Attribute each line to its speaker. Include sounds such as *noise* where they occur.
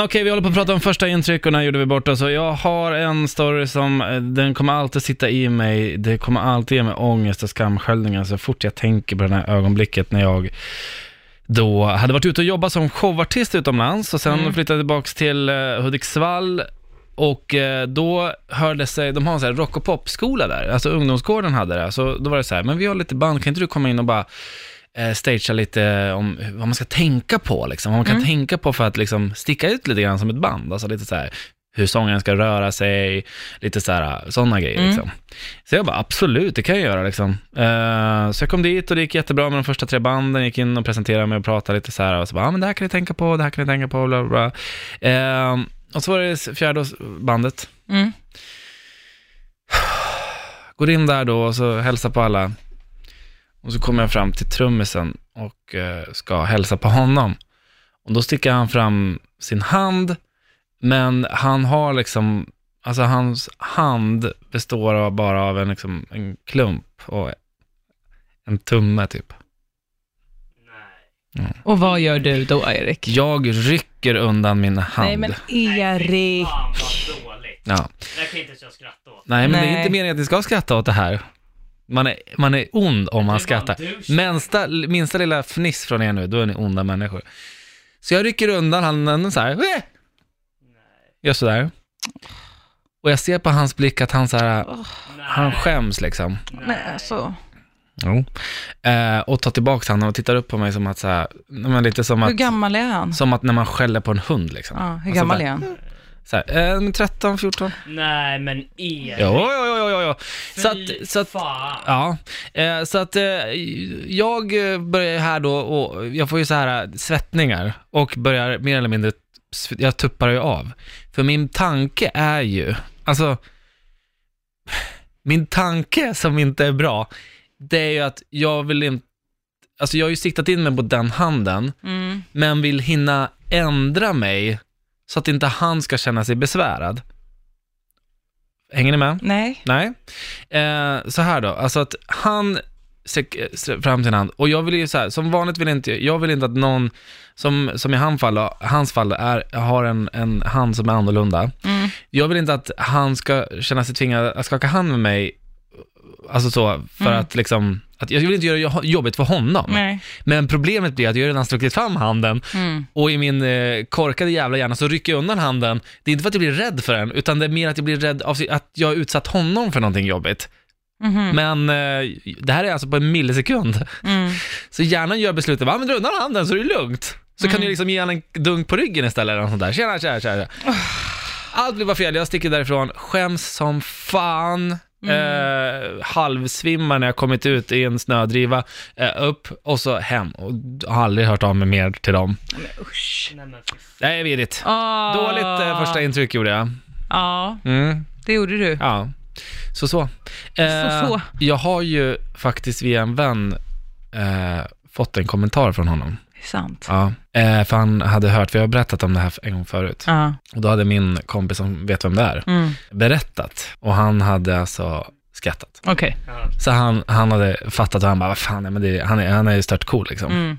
Speaker 1: Okej, vi håller på att prata om första intryck och när gjorde vi bort oss. Och Jag har en story som, eh, den kommer alltid sitta i mig. Det kommer alltid ge mig ångest och skamsköljningar så fort jag tänker på det här ögonblicket när jag då hade varit ute och jobbat som showartist utomlands och sen
Speaker 2: Mm.
Speaker 1: flyttade tillbaks till eh, Hudiksvall och eh, då hörde sig, de har en sån här rock och popskola där, alltså ungdomsgården hade det, så då var det så här, men vi har lite band, kan inte du komma in och bara eh, stagea lite om vad man ska tänka på, liksom, vad man kan
Speaker 2: Mm.
Speaker 1: tänka på för att liksom sticka ut lite grann som ett band, alltså lite så här hur sången ska röra sig, lite så här, sådana grejer.
Speaker 2: Mm.
Speaker 1: Liksom. Så jag bara, absolut, det kan jag göra. Liksom. Eh, så jag kom dit och det gick jättebra med de första tre banden, gick in och presenterade mig och pratade lite så här, och så bara, ah, men det här kan ni tänka på, det här kan ni tänka på, bla bla. Eh, och så var det fjärde bandet,
Speaker 2: Mm.
Speaker 1: går in där då och så hälsar på alla. Och så kommer jag fram till trummisen och eh, ska hälsa på honom. Och då sticker han fram sin hand, men han har liksom, alltså hans hand består av bara av en, liksom, en klump och en tumme typ.
Speaker 2: Och vad gör du då, Erik?
Speaker 1: Jag rycker undan min hand.
Speaker 2: Nej, men Erik.
Speaker 3: Fan vad dåligt.
Speaker 1: Ja.
Speaker 3: Det kan inte jag skratta åt.
Speaker 1: Nej, men det är
Speaker 2: Nej.
Speaker 1: inte meningen att ni ska skratta åt det här. Man är, man är ond om man skrattar. Minsta, minsta lilla fniss från er nu, då är ni onda människor. Så jag rycker undan handen så här. "Weh!" Gör sådär. Och jag ser på hans blick att han så här, han skäms liksom.
Speaker 2: Nej, alltså.
Speaker 1: Jo. Eh, och tar tillbaka handen och tittar upp på mig som att så här, men lite som
Speaker 2: Hur
Speaker 1: att,
Speaker 2: gammal är han?
Speaker 1: som att när man skäller på en hund liksom.
Speaker 2: Ja, hur
Speaker 1: Alltså
Speaker 2: gammal
Speaker 1: bara-
Speaker 2: är han?
Speaker 1: Så här, eh, men 13, 14.
Speaker 3: Nej men Erik.
Speaker 1: Jo, jo, jo, jo, jo. Så att, så att,
Speaker 3: fan.
Speaker 1: Ja, eh, så att eh, jag börjar här då och jag får ju så här eh, svettningar och börjar mer eller mindre, jag tuppar ju av. För min tanke är ju, alltså, min tanke som inte är bra, det är ju att jag vill inte, alltså jag har ju siktat in mig på den handen,
Speaker 2: Mm.
Speaker 1: men vill hinna ändra mig så att inte han ska känna sig besvärad. Hänger ni med?
Speaker 2: Nej.
Speaker 1: Nej. Eh, så här då, alltså att han sträcker fram sin hand och jag vill ju så här, som vanligt vill inte, jag vill inte att någon, som, som i han fall, hans fall, är, har en, en hand som är annorlunda.
Speaker 2: Mm.
Speaker 1: Jag vill inte att han ska känna sig tvingad att skaka hand med mig, alltså så, för
Speaker 2: Mm.
Speaker 1: att liksom, att jag vill inte göra det jobbigt för honom.
Speaker 2: Nej.
Speaker 1: Men problemet blir att jag redan stuckit fram handen
Speaker 2: Mm.
Speaker 1: och i min eh, korkade jävla hjärna så rycker jag undan handen. Det är inte för att jag blir rädd för den, utan det är mer att jag blir rädd av att jag har utsatt honom för någonting jobbigt.
Speaker 2: Mhm.
Speaker 1: Men eh, det här är alltså på en millisekund.
Speaker 2: Mm. *laughs*
Speaker 1: Så hjärnan gör beslutet, va men dra undan handen så är det lugnt. Så kan
Speaker 2: Mm.
Speaker 1: du liksom ge honom en dunk på ryggen istället eller något sånt där. Tjena, tjena, tjena. Allt blir bara fel, jag sticker därifrån, skäms som fan. Eh, halvsvimmar när jag kommit ut i en snödriva, eh, upp och så hem. Och har aldrig hört av mig mer till dem.
Speaker 2: Men usch.
Speaker 3: Nej
Speaker 1: vidrigt.
Speaker 2: Ah.
Speaker 1: Dåligt eh, första intryck gjorde jag.
Speaker 2: Ja,
Speaker 1: Mm,
Speaker 2: det gjorde du.
Speaker 1: ja, så så. Eh,
Speaker 2: Så, så.
Speaker 1: Jag har ju faktiskt via en vän eh, fått en kommentar från honom.
Speaker 2: Sant.
Speaker 1: Ja, eh, för han hade hört, vi har berättat om det här en gång förut.
Speaker 2: Ja.
Speaker 1: Och då hade min kompis som vet vem det är,
Speaker 2: Mm.
Speaker 1: berättat. Och han hade alltså skrattat.
Speaker 3: Ja.
Speaker 1: Så han, han hade fattat och han bara, vad fan, nej, men det, han, är, han är ju stört cool liksom.
Speaker 2: Mm.